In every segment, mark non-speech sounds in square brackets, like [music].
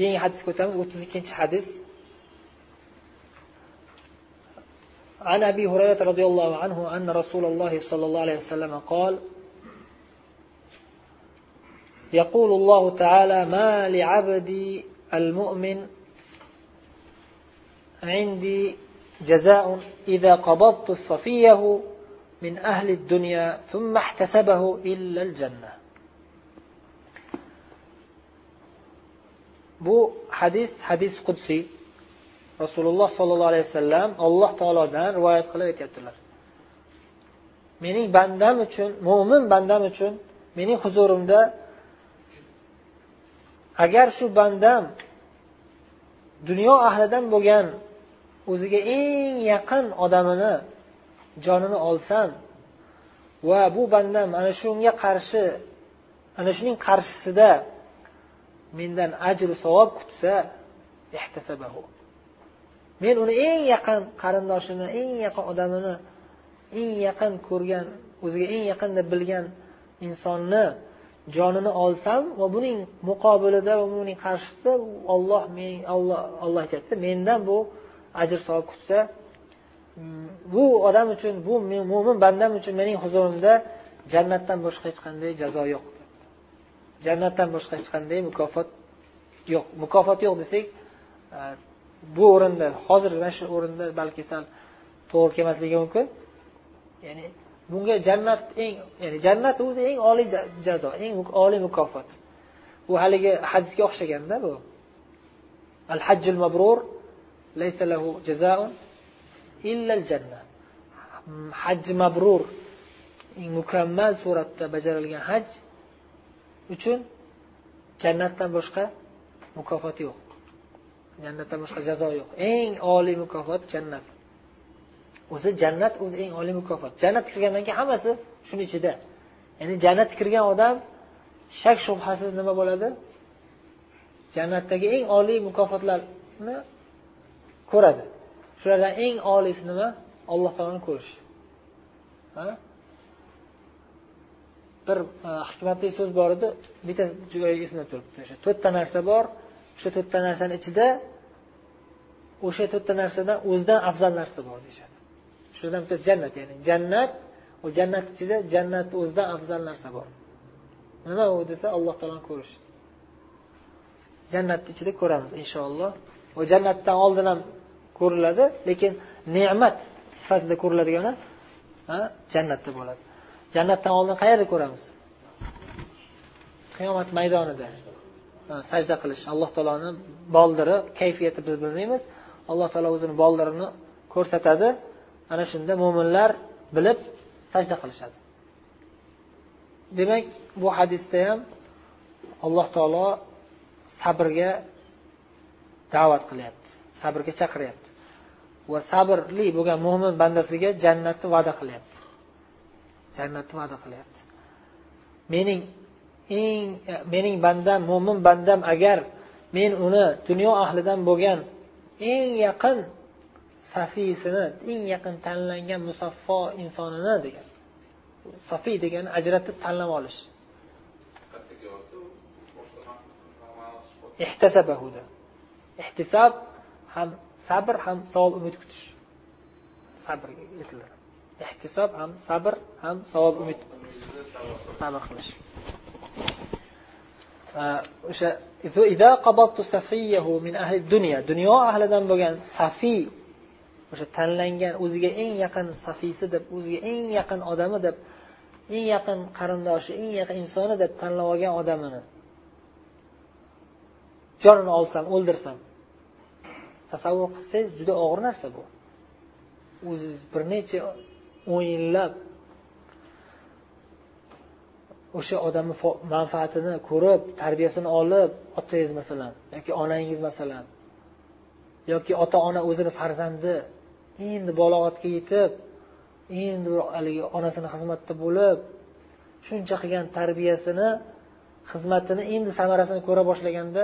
keyingi hadisga o'tamiz o'ttiz ikkinchi hadis عن أبي هريرة رضي الله عنه أن رسول الله صلى الله عليه وسلم قال يقول الله تعالى ما لعبدي المؤمن عندي جزاء إذا قبضت صفيه من أهل الدنيا ثم احتسبه إلا الجنة. Bu hadis hadis qudsiy rasululloh sollallohu alayhi vasallam alloh taolodan rivoyat qilib aytyaptilar. Mening bandam uchun mo'min bandam uchun mening huzurimda agar shu bandam dunyo ahlidan bo'lgan o'ziga eng yaqin odamini jonini olsam va bu bandam ana shunga qarshi ana shuning qarshisida mendan ajr savob kutsa ihtasabahu. Men uni eng yaqin qarindoshini eng yaqin odamini eng yaqin ko'rgan o'ziga eng yaqin deb bilgan insonni jonini olsam va buning muqobilida va buning qarshisida olloh men olloh olloh aytyapti mendan bu ajr savob kutsa mm, bu odam uchun bu mo'min bandam uchun mening huzurimda jannatdan boshqa hech qanday jazo yo'q. Jannatdan boshqa hech qanday mukofot yo'q. Mukofot yo'q desak e, bu o'rinda hozir mana shu o'rinda balki sal to'g'ri kelmasligi mumkin. Ya'ni bunga jannat eng ya'ni jannat o'zi eng oliy jazo eng oliy mukofot. Bu haligi hadisga o'xshaganda bu. Al hajjul mabrur laysa lahu jazaun illa janna hajji mabrur mukammal suratda bajarilgan haj uchun jannatdan boshqa mukofot yo'q. Jannatdan boshqa jazo yo'q. Eng oliy mukofot jannat. O'zi jannat o'zi eng oliy mukofot. Jannatga kirgandan keyin hammasi shuni ichida. Ya'ni jannatga kirgan odam shak shubhasiz nima bo'ladi? Jannatdagi eng oliy mukofotlarni ko'radi. Shulardan eng oliysi nima? Alloh taoloni ko'rish bir e, hikmatli so'z bor edi. Bitta joyi esimda turibdi. O'sha to'rtta narsa bor. O'sha to'rtta narsani ichida o'sha to'rtta narsadan o'zidan afzal narsa bor deyishadi. Shulardan bittasi jannat ya'ni jannat u jannat ichida jannatni o'zidan afzal narsa bor. Nima u desa alloh taoloni ko'rish jannatni ichida ko'ramiz inshaalloh. U jannatdan oldin ham ko'riladi lekin ne'mat sifatida ko'riladigani jannatda bo'ladi. Jannatdan oldin qayerda ko'ramiz? Qiyomat maydonida. Sajda qilish. Alloh taoloni boldiri kayfiyati biz bilmaymiz. Alloh taolo o'zini boldirini ko'rsatadi. Ana shunda mo'minlar bilib sajda qilishadi. Demak bu hadisda ham alloh taolo sabrga da'vat qilyapti sabrga chaqiryapti. Va sabrli bo'lgan mo'min bandasiga jannatni va'da qilyapti. Jannatni va'da qilyapti. Mening eng mening bandam mo'min bandam agar men uni dunyo ahlidan bo'lgan eng yaqin safiysini eng yaqin tanlangan musaffo insonini degan safiy degani ajratib tanlab olish. Ihtasabahuda ihtisob ham sabr ham savob umid kutish. Sabrga aytiladi ihtisob ham sabr ham savob umid. Sabr qilish. O'sha dunyo ahlidan bo'lgan safiy o'sha tanlangan o'ziga eng yaqin safiysi deb o'ziga eng yaqin odami deb eng yaqin qarindoshi eng yaqin insoni deb tanlab olgan odamini jonini olsam o'ldirsam tasavvur qilsangiz juda og'ir narsa bu. O'ziz bir necha o'n yillab o'sha odamni manfaatini ko'rib tarbiyasini olib otangiz masalan yoki onangiz masalan yoki ota ona o'zini farzandi endi balog'atga yetib endi haligi onasini xizmatida bo'lib shuncha qilgan tarbiyasini xizmatini endi samarasini ko'ra boshlaganda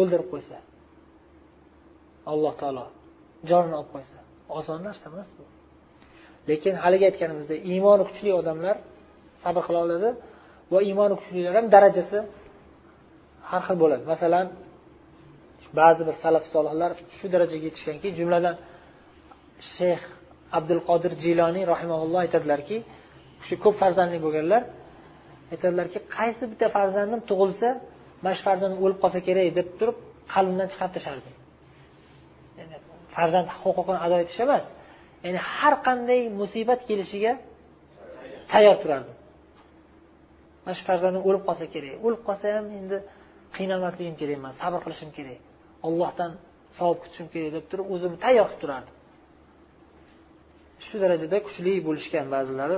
o'ldirib qo'ysa alloh taolo jonini olib qo'ysa oson narsa emas bu. Lekin haligi aytganimizdek iymoni kuchli odamlar sabr qila oladi va iymoni kuchlilar ham darajasi har xil bo'ladi. Masalan ba'zi bir salaf solihlar shu darajaga yetishganki jumladan shayx abdul qodir jiloniy rahimaulloh aytadilarki shu ko'p farzandli bo'lganlar aytadilarki qaysi bitta farzandim tug'ilsa mana shu farzandim o'lib qolsa kerak deb turib qalbimdan chiqarib tashlardim farzand huquqini ado etish emas. Ya'ni har qanday musibat kelishiga tayyor turardim. Mana shu farzandim o'lib qolsa kerak. O'lib qolsa ham endi qiynalmasligim kerak emas sabr qilishim kerak. Ollohdan savob kutishim kerak deb turib o'zimni tayyor qilib turardim. Shu darajada kuchli bo'lishgan ba'zilari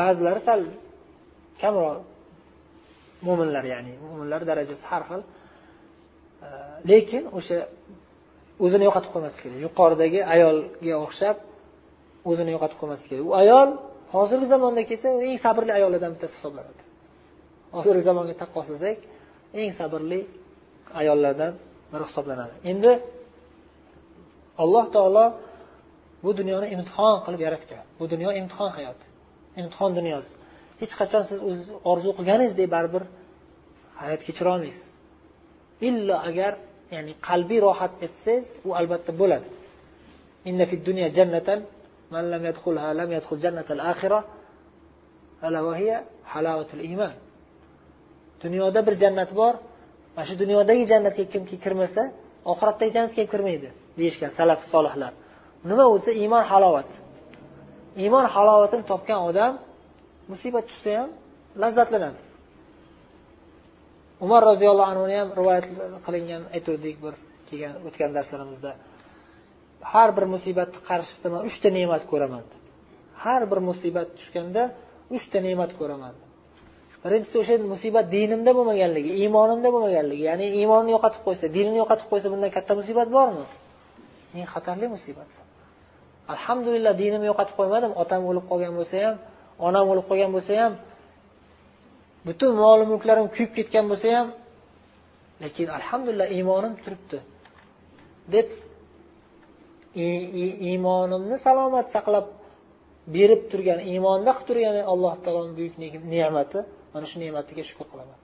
ba'zilari sal kamroq mo'minlar ya'ni mo'minlar darajasi har xil e, lekin o'sha o'zini yo'qotib qo'ymaslik kerak. Yuqoridagi ayolga o'xshab o'zini yo'qotib qo'ymaslik kerak. U ayol hozirgi zamonda kelsa eng sabrli ayollardan bittasi hisoblanadi. Hozirgi zamonga taqqoslasak eng sabrli ayollardan biri hisoblanadi. Endi alloh taolo bu dunyoni imtihon qilib yaratgan. Bu dunyo imtihon hayot imtihon dunyosi. Hech qachon siz o'z orzu qilganingizdek baribir hayot kechira olmaysiz illo agar ya'ni qalbiy rohat etsangiz u albatta bo'ladi. Inna fid dunya jannatan man lam yadkhulha lam yadkhul jannatal akhirah ala va hiya halavatul iymon dunyoda bir jannat bor mana shu dunyodagi jannatga kimki kirmasa oxiratdagi jannatga ham kirmaydi deyishgan salaf solihlar nima bo'lsa iymon halovat iymon halovatini topgan odam musibat tushsa ham lazzatlanadi umar roziyallohu anhuni ham rivoyat qilingan aytuvdik bir kelgan o'tgan darslarimizda har bir musibatni qarshisida man uchta ne'mat ko'raman. Har bir musibat tushganda uchta ne'mat ko'raman. Birinchisi o'sha musibat dinimda bo'lmaganligi iymonimda bo'lmaganligi. Ya'ni iymonni yo'qotib qo'ysa dinini yo'qotib qo'ysa bundan katta musibat bormi? Eng xatarli musibat. Alhamdulillah dinimni yo'qotib qo'ymadim. Otam o'lib qolgan bo'lsa ham onam o'lib qolgan bo'lsa ham butun mol mulklarim kuyib ketgan bo'lsa ham lekin alhamdulillah iymonim turibdi. Deb iymonimni salomat saqlab berib turgan iymonda qilib turgan alloh taoloni buyuk ne'mati. Mana shu ne'matiga shukur qilaman.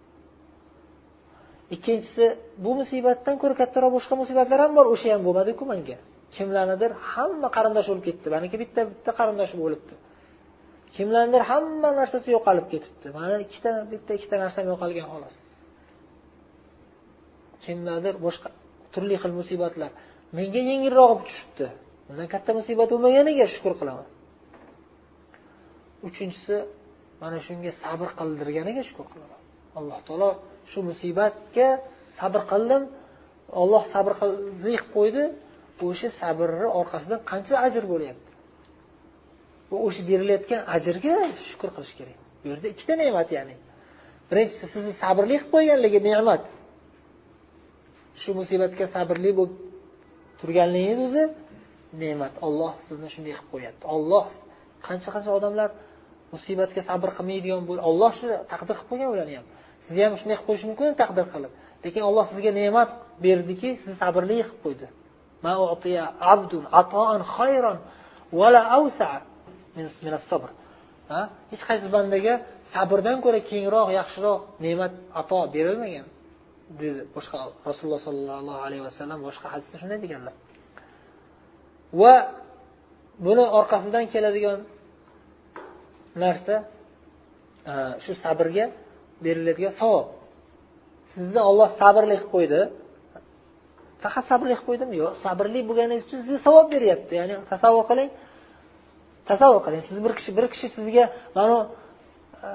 Ikkinchisi bu musibatdan ko'ra kattaroq boshqa musibatlar ham bor o'sha ham bo'lmadiku manga kimlarnidir hamma qarindoshi o'lib ketdi maniki bitta bitta qarindoshim o'libdi kimlarnidir hamma narsasi yo'qolib ketibdi. Mani ikkita bitta ikkita narsam yo'qolgan xolos. Kimlardir boshqa turli xil musibatlar. Menga yengilroq tushibdi. Undan katta musibat bo'lmaganiga shukur qilaman. Uchinchisi mana shunga sabr qildirganiga shukur qilaman. Alloh taolo shu musibatga sabr qildim. Olloh sabr qilib qo'ydi. O'sha sabrni orqasidan qancha ajr bo'lyapti? Va o'sha berilayotgan ajrga shukur qilish kerak. Bu yerda ikkita ne'mat ya'ni birinchisi sizni sabrli qilib qo'yganligi ne'mat. Shu musibatga sabrli bo'lib turganligingiz o'zi ne'mat olloh sizni shunday qilib qo'yapti olloh qancha qancha odamlar musibatga sabr qilmaydigan bo'lib olloh shuni taqdir qilib qo'ygan ularni ham. Sizni ham shunday qilib qo'yishi mumkin taqdir qilib. Lekin olloh sizga ne'mat berdiki sizni sabrli qilib qo'ydi. Hech qaysi bandaga sabrdan ko'ra kengroq yaxshiroq ne'mat ato berilmagan. Dedi boshqa rasululloh sollallohu alayhi vasallam boshqa hadisda shunday deganlar. Va buni orqasidan keladigan narsa e, shu sabrga beriladigan savob. Sizni olloh sabrli qilib qo'ydi. Faqat sabrli qilib qo'ydimi? Yo'q sabrli bo'lganingiz uchun sizga savob beryapti. Ya'ni tasavvur qiling. Tasavvur qiling. Siz bir kishi bir kishi sizga mana e,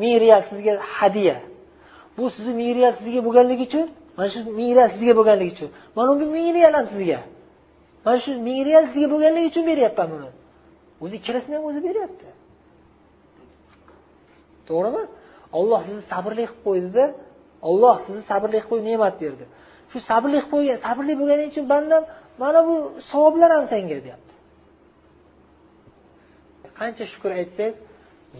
ming real sizga hadya bu sizni ming sizga bo'lganligi uchun? Mana shu ming sizga bo'lganligi uchun. Mana bu ming sizga. Mana shu ming sizga bo'lganligi uchun beryapman buni. O'zi ikkalasini ham o'zi beryapti. To'g'rimi? Olloh sizni sabrli qilib qo'ydida olloh sizni sabrli qilib qo'yib ne'mat berdi. Shu sabrli qilib qo'ygan sabrli bo'lganing uchun bandam mana bu savoblar ham senga deyapti. Qancha shukur aytsangiz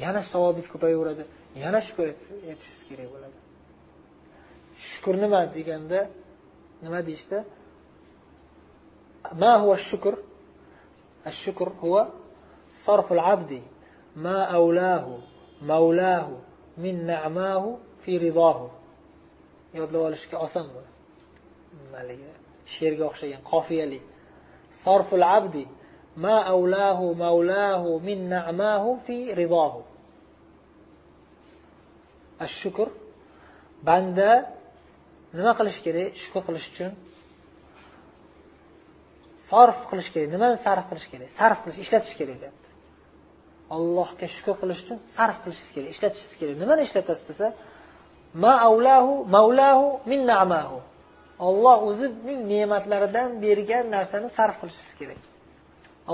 yana savobingiz ko'payaveradi yana shukur aytishingiz kerak bo'ladi. shukur nima deganda nima deyishdi ما هو الشكر الشكر هو صرف العبد ما أولاه مولاه من نعماه في رضاه yodlab olishga oson bu haligi she'rga o'xshagan qofiyali sorful abdi ma avlahu mavlahu min na'mahu fi ridohu shukr banda nima qilish kerak? Shukur qilish uchun sarf qilish kerak. Nimani sarf qilish kerak? Sarf qilish ishlatish kerak deyapti. Allohga shukur qilish uchun sarf qilishingiz kerak ishlatishingiz kerak. Nimani ishlatasiz desa ma avlahu mavlahu min namahu olloh o'zining ne'matlaridan bergan narsani sarf qilishingiz kerak.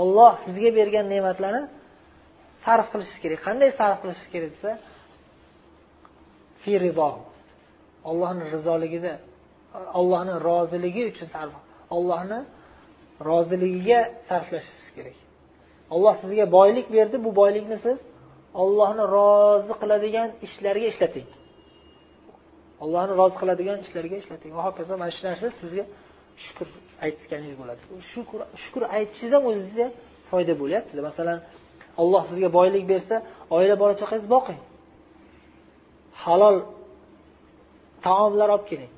Olloh sizga bergan ne'matlarni sarf qilishingiz kerak. Qanday sarf qilishingiz kerak desa fi ollohni rizoligida ollohni roziligi uchun sarf ollohni roziligiga sarflashingiz kerak. Olloh sizga boylik berdi bu boylikni siz ollohni rozi qiladigan ishlarga ishlating. Ollohni rozi qiladigan ishlarga ishlating. Va hokazo mana shu narsa sizga shukur aytganingiz bo'ladi. Shukur shukur aytishingiz ham o'zingizga foyda bo'lyapti masalan olloh sizga boylik bersa oila bola chaqangizni boqing. Halol taomlar olib keling.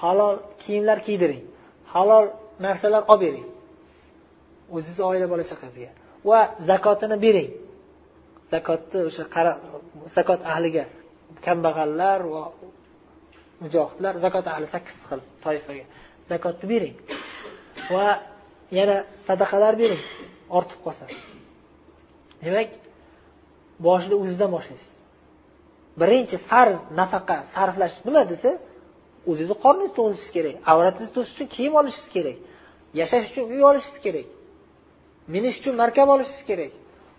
Halol kiyimlar kiydiring. Halol narsalar olib bering. O'zizni oila bola chaqangizga va zakotini bering. Zakotni o'sha zakot ahliga. Kambag'allar va mujohidlar zakot ahli sakkiz xil toifaga. Zakotni bering. Va yana sadaqalar bering. Ortib qolsa demak boshida o'zidan boshlaysiz. Birinchi farz nafaqa sarflash nima desa o'zingizni qorningizni to'g'rishingiz kerak avratingizni to'sish uchun kiyim olishingiz kerak yashash uchun uy olishingiz kerak minish uchun markab olishingiz kerak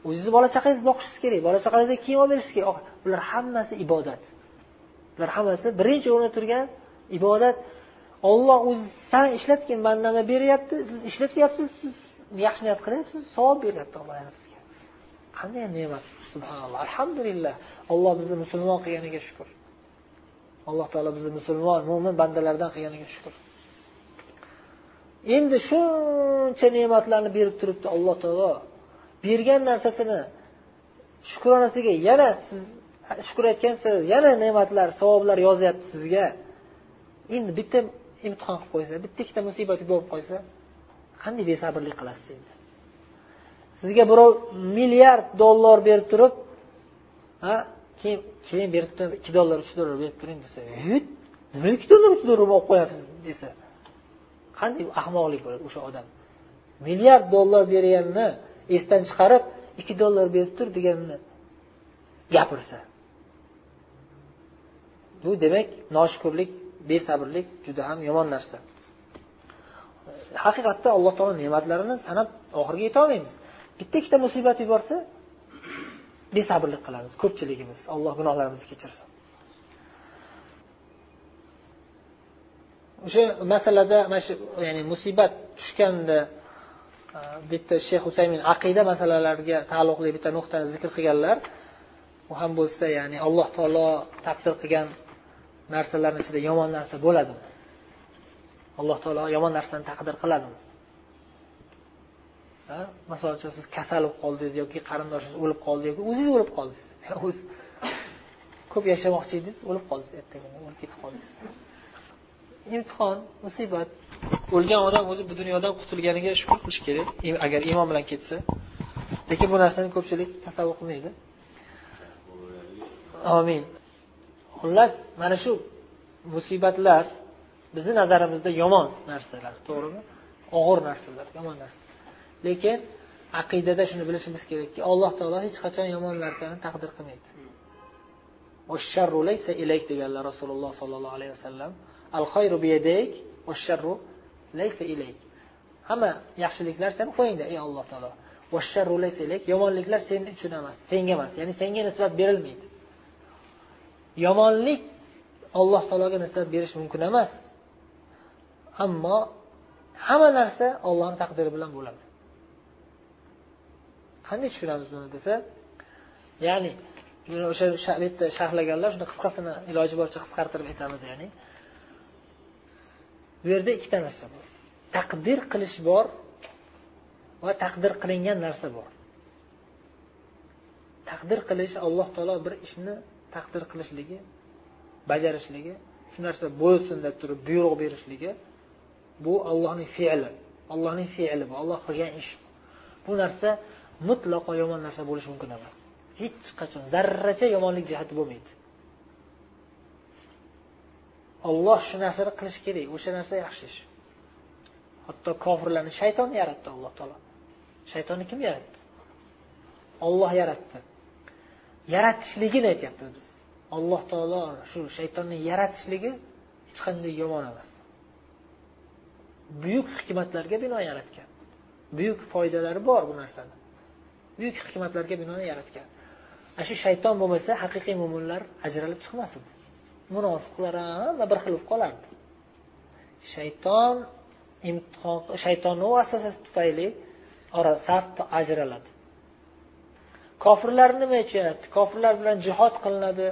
o'zingizni bola chaqangizni boqishingiz kerak bola chaqangizga kiyim olib berishingiz kerak bular hammasi ibodat. Bular hammasi birinchi o'rinda turgan ibodat. Olloh o'zi san ishlatgin bandani beryapti siz ishlatyapsiz siz yaxshi niyat qilyapsiz savob beryapti alloh qanday ne'mat? Subhanalloh. Alhamdulillah. Alloh bizni musulmon qilganiga shukur alloh taolo bizni musulmon mo'min bandalardan qilganiga shukur endi shuncha ne'matlarni berib turibdi alloh taolo. Bergan narsasini shukronasiga yana siz shukur aytgansiz yana ne'matlar savoblar yozyapti sizga. Endi bitta imtihon qilib qo'ysa bitta ikkita musibat bo'lib qolsa qanday besabrlik qilasiz endi? Sizga birov milliard dollar berib turib ha keyin keyin berib turib ikki dollar uch dollar berib turing desa nima ikki dollar uch dollar olib qo'yapsiz desa qanday ahmoqlik bo'ladi o'sha odam? Milliard dollar berganini esdan chiqarib ikki dollar berib tur deganini gapirsa bu demak noshukurlik besabrlik juda ham yomon narsa. Haqiqatda alloh taolo ne'matlarini sanab oxiriga yetolmaymiz. Bitta ikkita musibat yuborsa besabrlik qilamiz ko'pchiligimiz alloh gunohlarimizni kechirsin. O'sha masalada mana shu ya'ni musibat tushganda e, bitta shayx husaymin aqida masalalariga taalluqli bitta nuqtani zikr qilganlar u ham bo'lsa ya'ni alloh taolo taqdir qilgan narsalarni ichida yomon narsa bo'ladimi? Alloh taolo yomon narsani taqdir qiladimi? Misol uchun siz kasal bo'lib qoldingiz yoki qarindoshingiz o'lib qoldi yoki o'zingiz o'lib qoldingiz. [laughs] O'z ko'p yashamoqchi edingiz o'lib qoldingiz ertaga o'lib ketib qoldingiz. Imtihon musibat. O'lgan odam o'zi bu dunyodan qutulganiga shukur qilish kerak agar iymon bilan ketsa. Lekin bu narsani ko'pchilik tasavvur qilmaydi. Omin xullas mana shu musibatlar bizni nazarimizda yomon narsalar to'g'rimi? Og'ir narsalar yomon narsa lekin aqidada shuni bilishimiz kerakki alloh taolo hech qachon yomon narsani taqdir qilmaydi. Ilayk deganlar rasululloh sollallohu alayhi vasallam. Al xayru biyadayk sharru laysa ilayk. Hamma yaxshiliklar seni qo'lingda ey alloh taolo. Sharru laysa ilayk. Yomonliklar sen uchun emas senga emas. Ya'ni senga nisbat berilmaydi. Yomonlik alloh taologa nisbat berish mumkin emas. Ammo hamma narsa ollohni taqdiri bilan bo'ladi. Qanday tushunamiz buni desa ya'ni o'sha bu yerda sharhlaganlar shuni qisqasini iloji boricha qisqartirib aytamiz ya'ni bu yerda ikkita narsa bor. Taqdir qilish bor va taqdir qilingan narsa bor. Taqdir qilish alloh taolo bir ishni taqdir qilishligi bajarishligi shu narsa bo'lsin deb turib buyruq berishligi bu allohning fe'li allohning fe'li bu olloh qilgan ish. Bu narsa mutlaqo yomon narsa bo'lishi mumkin emas. Hech qachon zarracha yomonlik jihati bo'lmaydi. Olloh shu narsani qilishi kerak o'sha narsa yaxshi ish. Hatto kofirlarni shayton yaratdi alloh taolo. Shaytonni kim yaratdi? Olloh yaratdi. Yaratishligini aytyapmiz biz. Alloh taolo shu shaytonni yaratishligi hech qanday yomon emas. Buyuk hikmatlarga binoan yaratgan. Buyuk foydalari bor bu narsani. Buyuk hikmatlarga binoan yaratgan. Ana shu shayton bo'lmasa haqiqiy mo'minlar ajralib chiqmas edi munofiqlar hamma bir xil bo'lib qolardi. Shayton imtihon shaytonni vasvasasi tufayli ora saf ajraladi. Kofirlar nima uchun yaratdi? Kofirlar bilan jihod qilinadi.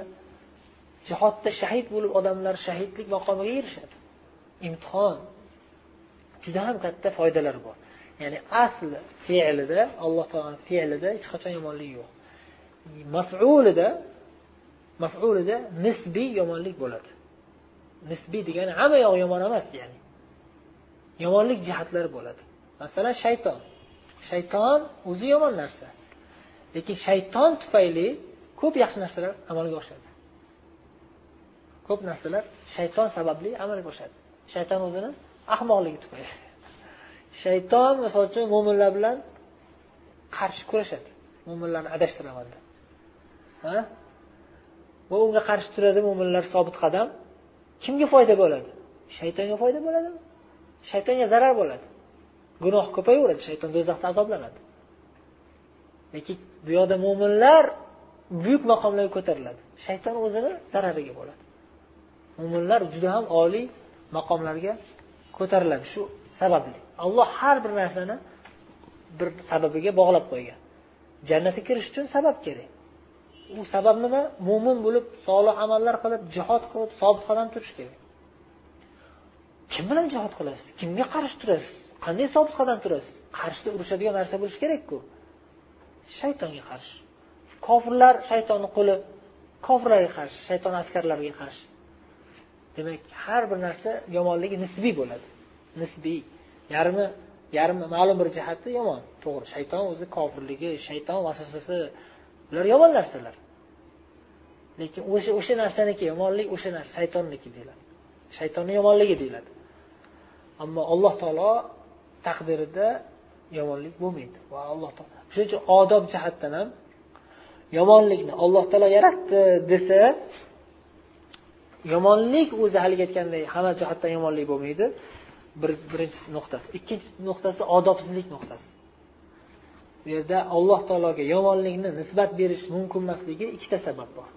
Jihodda shahid bo'lib odamlar shahidlik maqomiga erishadi. Imtihon juda ham katta foydalari bor. Ya'ni asl fe'lida alloh taoloni fe'lida hech qachon yomonlik yo'q. Mafulida mafulida nisbiy yomonlik bo'ladi. Nisbiy degani hamma yog'i yomon emas ya'ni. Yomonlik jihatlari bo'ladi. Masalan shayton. Shayton o'zi yomon narsa. Lekin shayton tufayli ko'p yaxshi narsalar amalga oshadi. Ko'p narsalar shayton sababli amalga oshadi. Shayton o'zini ahmoqligi tufayli. Shayton misol uchun mo'minlar bilan qarshi kurashadi. Mo'minlarni adashtiraman deb. Va unga qarshi turadi mo'minlar sobit qadam. Kimga foyda bo'ladi? Shaytonga foyda bo'ladimi shaytonga zarar bo'ladi. Gunoh ko'payaveradi. Shayton do'zaxda azoblanadi. Lekin bu yoqda mo'minlar buyuk maqomlarga ko'tariladi. Shayton o'zini zarariga bo'ladi. Mo'minlar juda ham oliy maqomlarga ko'tariladi. Shu sababli. Alloh har bir narsani bir sababiga bog'lab qo'ygan. Jannatga kirish uchun sabab kerak. U sabab nima? Mo'min bo'lib solih amallar qilib jihod qilib sobit qadam turish kerak. Kim bilan jihod qilasiz? Kimga qarshi turasiz? Qanday sobit qadam turasiz? Qarshida urushadigan narsa bo'lishi kerakku. Shaytonga qarshi. Kofirlar shaytonni qo'li kofirlarga qarshi shayton askarlariga qarshi. Demak har bir narsa yomonligi nisbiy bo'ladi. Nisbiy. Yarmi yarmi ma'lum bir jihati yomon. To'g'ri shayton o'zi kofirligi shayton vasvasasi bular yomon narsalar. Lekin o'sha o'sha narsaniki yomonlik o'sha narsa shaytonniki deyiladi. Shaytonni yomonligi deyiladi. Ammo alloh taolo taqdirida yomonlik bo'lmaydi. Va alloh taolo shuning uchun odob jihatdan ham yomonlikni alloh taolo yaratdi desa yomonlik o'zi haligi aytganday hamma jihatdan yomonlik bo'lmaydi. Bir birinchi nuqtasi. Ikkinchi nuqtasi odobsizlik nuqtasi. Bu yerda alloh taologa yomonlikni nisbat berish mumkin emasligi ikkita sabab bor.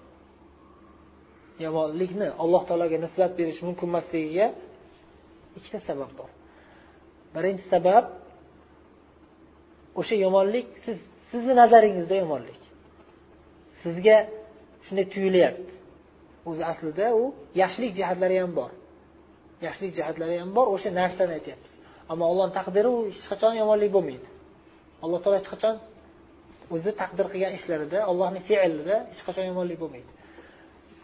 Yomonlikni alloh taologa nisbat berish mumkin emasligiga ikkita sabab bor. Birinchi sabab o'sha yomonlik siz sizni nazaringizda yomonlik. Sizga shunday tuyulyapti. O'zi aslida u yaxshilik jihatlari ham bor. Yaxshilik jihatlari ham bor o'sha narsani aytyapmiz. Ammo allohni taqdiri u hech qachon yomonlik bo'lmaydi. Alloh taolo hech qachon o'zi taqdir qilgan ishlarida allohni fe'lida hech qachon yomonlik bo'lmaydi.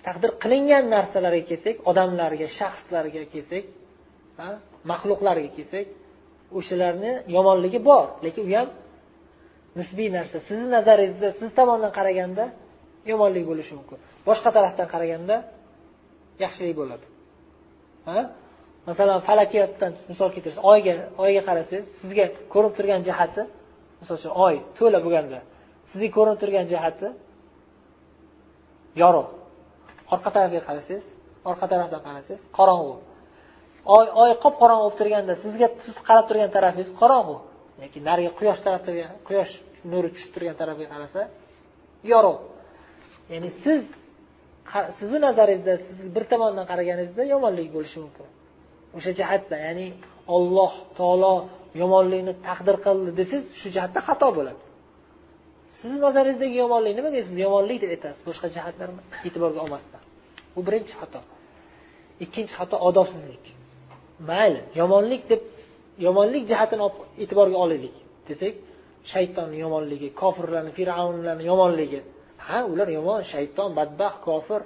Taqdir qilingan narsalarga kelsak odamlarga shaxslarga kelsak maxluqlarga kelsak o'shalarni yomonligi bor lekin u ham nisbiy narsa. Sizni nazaringizda siz tomondan qaraganda yomonlik bo'lishi mumkin. Boshqa tarafdan qaraganda yaxshilik bo'ladi. Ha? Masalan falakiyotdan misol keltirsa oyga oyga qarasangiz sizga ko'rinib turgan jihati misol uchun oy to'la bo'lganda sizga ko'rinib turgan jihati yorug' orqa tarafga qarasangiz orqa tarafdan qarasangiz qorong'u. Oy oy qop qorong'u bo'lib turganda sizga siz qarab turgan tarafingiz qorong'u. Yoki narigi quyosh tarafga quyosh nuri tushib turgan tarafga qarasa yorug' ya'ni siz sizni nazaringizda siz bir tomondan qaraganingizda yomonlik bo'lishi mumkin. O'sha jihatda ya'ni olloh taolo yomonlikni taqdir qildi desangiz shu jihatda xato bo'ladi. Sizni nazaringizdagi yomonlik nimaga siz yomonlik deb aytasiz boshqa jihatlarni e'tiborga olmasdan. Bu birinchi xato. Ikkinchi xato odobsizlik. Mayli yomonlik deb yomonlik jihatini olib e'tiborga olaylik desak shaytonni yomonligi kofirlarni fir'avnlarni yomonligi ha ular yomon shayton badbaxt kofir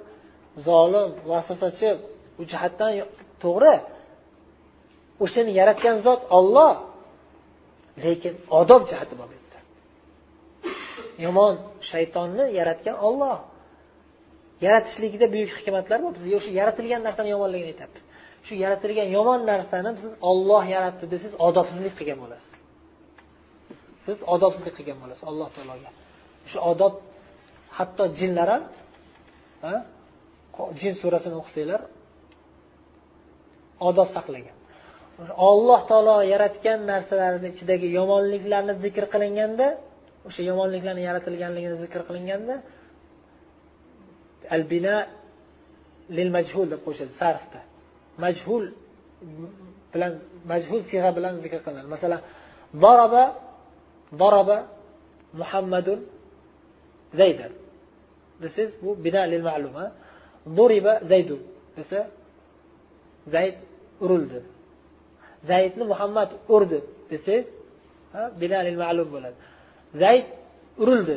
zolim vasvasachi u jihatdan to'g'ri. O'shani yaratgan zot olloh lekin odob jihati bor bu yerda yomon shaytonni yaratgan olloh yaratishligida buyuk hikmatlar bor biz o'sha yaratilgan narsani yomonligini aytyapmiz. Shu yaratilgan yomon narsani siz olloh yaratdi desangiz odobsizlik qilgan bo'lasiz. Siz odobsizlik qilgan bo'lasiz alloh taologa. Shu odob hatto jinlar ham jin surasini o'qisanglar odob saqlagan. Olloh taolo yaratgan narsalarni ichidagi yomonliklarni zikr qilinganda o'sha yomonliklarni yaratilganligini zikr qilinganda al bina lil majhul deb qo'yishadi sarfda. Majhul bilan majhul siyg'a bilan zikr qilinadi. Masalan daraba daraba muhammadun zaydan this is bu bina lil ma'lum duriba zaydun desa zayd urildi. Zaydni muhammad urdi desangiz bilalil ma'lum bo'ladi. Zayd urildi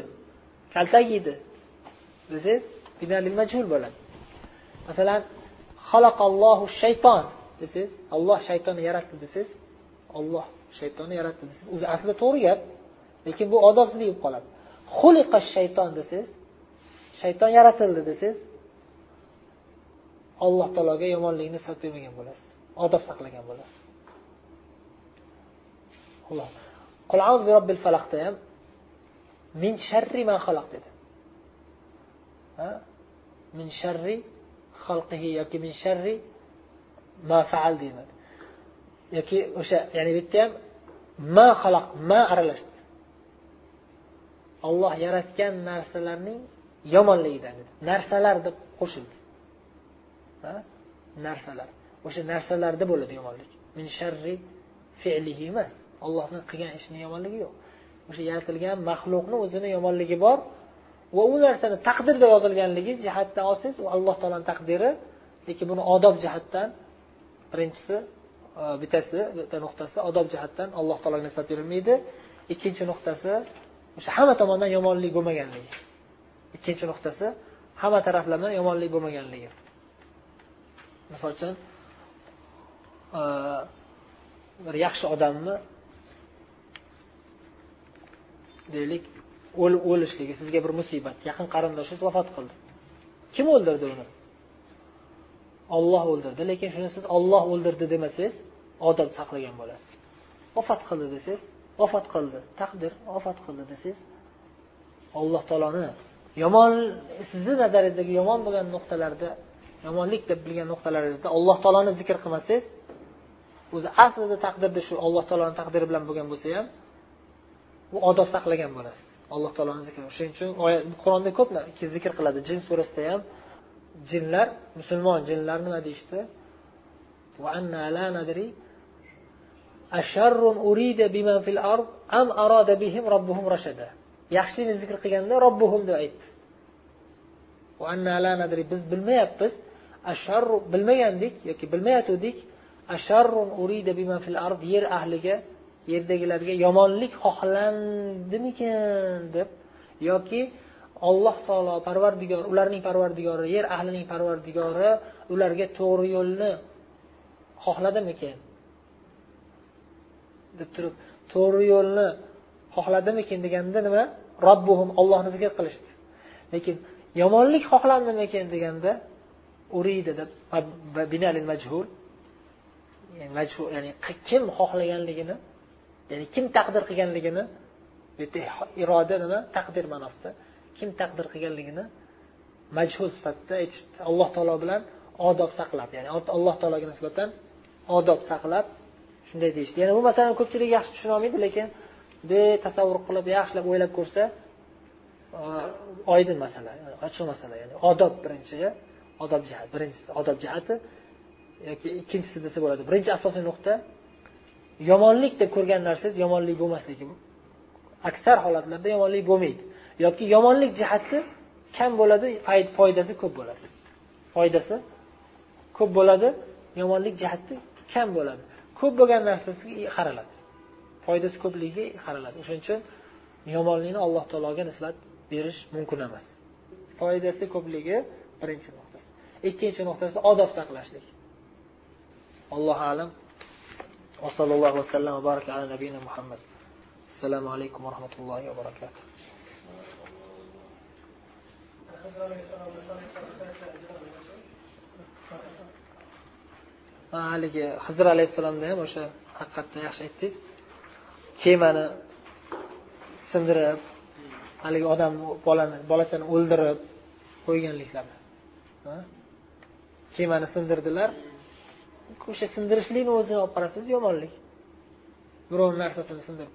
kaltak yedi desangiz bilalil majhul bo'ladi. Masalan xalaqallohu shayton desangiz olloh shaytonni yaratdi desangiz olloh shaytonni yaratdi desangiz o'zi aslida to'g'ri gap lekin bu odobsizlik bo'lib qoladi. Xuliqa shayton desangiz shayton yaratildi desangiz alloh taologa yomonlikni nisbat bermagan bo'lasiz odob saqlagan bo'lasiz. Robbil falaqda ham min sharri man xalaq dedi. Min sharri xalqihi yoki min sharri ma faal deyiladi yoki o'sha ya'ni bu yerda ham ma xalaq ma aralashdi. Olloh yaratgan narsalarning yomonligidan narsalar deb qo'shildi. Narsalar. O'sha narsalarda bo'ladi yomonlik. Min sharri fe'lihi emas. Ollohni qilgan ishini yomonligi yo'q. O'sha yaratilgan maxluqni o'zini yomonligi bor va u narsani taqdirda yozilganligi jihatdan olsangiz u alloh taoloni taqdiri lekin buni odob jihatdan birinchisi e, bittasi bitta nuqtasi odob jihatdan alloh taologa nisbat berilmaydi. Ikkinchi nuqtasi o'sha hamma tomondan yomonlik bo'lmaganligi. Ikkinchi nuqtasi hamma taraflama yomonlik bo'lmaganligi. Misol uchun e, bir yaxshi odamni deylik o'lishligi sizga bir musibat. Yaqin qarindoshingiz vafot qildi. Kim o'ldirdi uni? Olloh o'ldirdi lekin shuni siz olloh o'ldirdi demasangiz odob saqlagan bo'lasiz. Vafot qildi desangiz vafot qildi. Taqdir vafot qildi desangiz alloh taoloni yomon sizni nazaringizdagi yomon bo'lgan nuqtalarda yomonlik deb bilgan nuqtalaringizda alloh taoloni zikr qilmasangiz o'zi aslida taqdirda shu alloh taoloni taqdiri bilan bo'lgan bo'lsa ham bu odob saqlagan bo'lasiz alloh taoloni zikri shuning uchun qur'onda ko'p zikr qiladi. Jin surasida ham jinlar musulmon jinlar nima deyishdi? Yaxshilikni zikr qilganda robbuhum deb aytdi. Biz bilmayapmiz. Bilmagandik yoki bilmayotgandik. Urida bima fil ard yer ahliga yerdagilarga yomonlik xohlandimikin deb yoki alloh taolo parvardigor ularning parvardigori yer ahlining parvardigori ularga to'g'ri yo'lni xohladimikin? deb turib to'g'ri yo'lni xohladimikin deganda nima? Robbuhum ollohni zikr qilishdi. Lekin yomonlik xohlandimikin deganda uriydi deb majhul majhul ya'ni kim xohlaganligini ya'ni kim taqdir qilganligini bu iroda nima? Taqdir ma'nosida. Kim taqdir qilganligini majhul sifatida aytish alloh taolo bilan odob saqlab ya'ni alloh taologa nisbatan odob saqlab shunday deyishdi. Ya'ni bu masalani ko'pchilik yaxshi tushuna olmaydi lekin bunday tasavvur qilib yaxshilab o'ylab ko'rsa oydin masala ochiq masala ya'ni odob birinchi odob jihat birinchisi odob jihati yoki ikkinchisi desa bo'ladi. Birinchi asosiy nuqta yomonlik deb ko'rgan narsangiz yomonlik bo'lmasligi aksar holatlarda yomonlik bo'lmaydi. Yoki yomonlik jihati kam bo'ladi foydasi ko'p bo'ladi. Foydasi ko'p bo'ladi yomonlik jihati kam bo'ladi. Ko'p bo'lgan narsasiga qaraladi foydasi ko'pligiga qaraladi o'shaning uchun yomonlikni alloh taologa nisbat berish mumkin emas. Foydasi ko'pligi birinchi nuqtasi. Ikkinchi nuqtasi odob saqlashlik. Allohu alam. وصلى الله وسلم وبارك على نبينا محمد السلام عليكم ورحمة الله وبركاته haligi hizr alayhissalomni ham o'sha haqiqatda yaxshi aytdingiz kemani sindirib haligi odam bolani bolachani o'ldirib qo'yganliklari kemani sindirdilar O'sha sindirishlikni o'zini olib qarasangiz yomonlik. Birovni narsasini sindirib.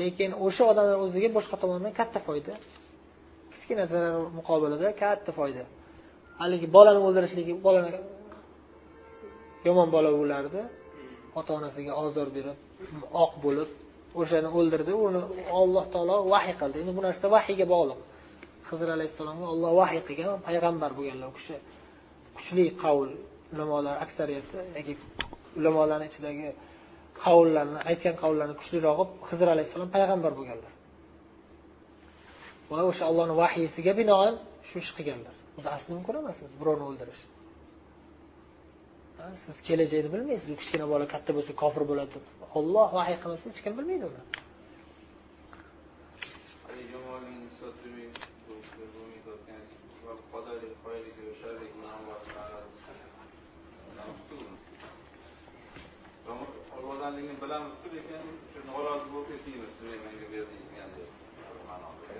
Lekin o'sha odamlar o'ziga boshqa tomondan katta foyda. Kichkina zarar muqobilida katta foyda. Haligi bolani o'ldirishligi bolani yomon bola bo'lardi ota onasiga ozor berib oq bo'lib o'shani o'ldirdi. Uni olloh taolo vahiy qildi. Endi bu narsa vahiyga bog'liq. Hizr alayhissalomga olloh vahiy qilgan payg'ambar bo'lganlar u kishi kuchli qavl ulamolar aksariyati yoki ulamolarni ichidagi qavullarni aytgan qavullarni kuchliroq qilib hizr alayhissalom payg'ambar bo'lganlar. Va o'sha ollohni vahiysiga binoan shu ish qilganlar. O'zi asli mumkin emas birovni o'ldirish. Siz kelajakni bilmaysiz u kichkina bola katta bo'lsa kofir bo'ladi deb. Olloh vahiy qilmasa hech kim bilmaydi uni.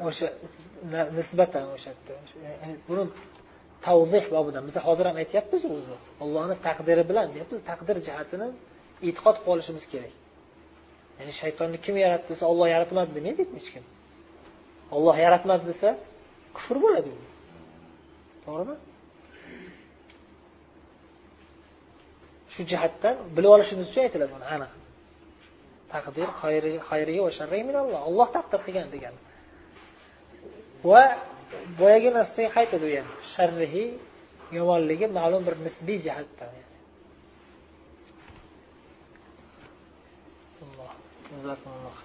O'sha nisbatan o'sha buni tavzih bobidan biz hozir ham aytyapmiz o'zi ollohni taqdiri bilan deyapmiz taqdir jihatini e'tiqod qilib olishimiz kerak. Ya'ni shaytonni kim yaratdi desa olloh yaratmadi demaydi hech kim. Olloh yaratmadi desa kufr bo'ladi. U to'g'rimi? Shu jihatdan bilib olishimiz uchun aytiladi buni aniq. taqdir xayrihi va sharrihi minalloh olloh taqdir qilgan degan. Va boyagi narsaga qaytadi u ham sharrihi yomonligi ma'lum bir nisbiy jihatdan jazakumulloh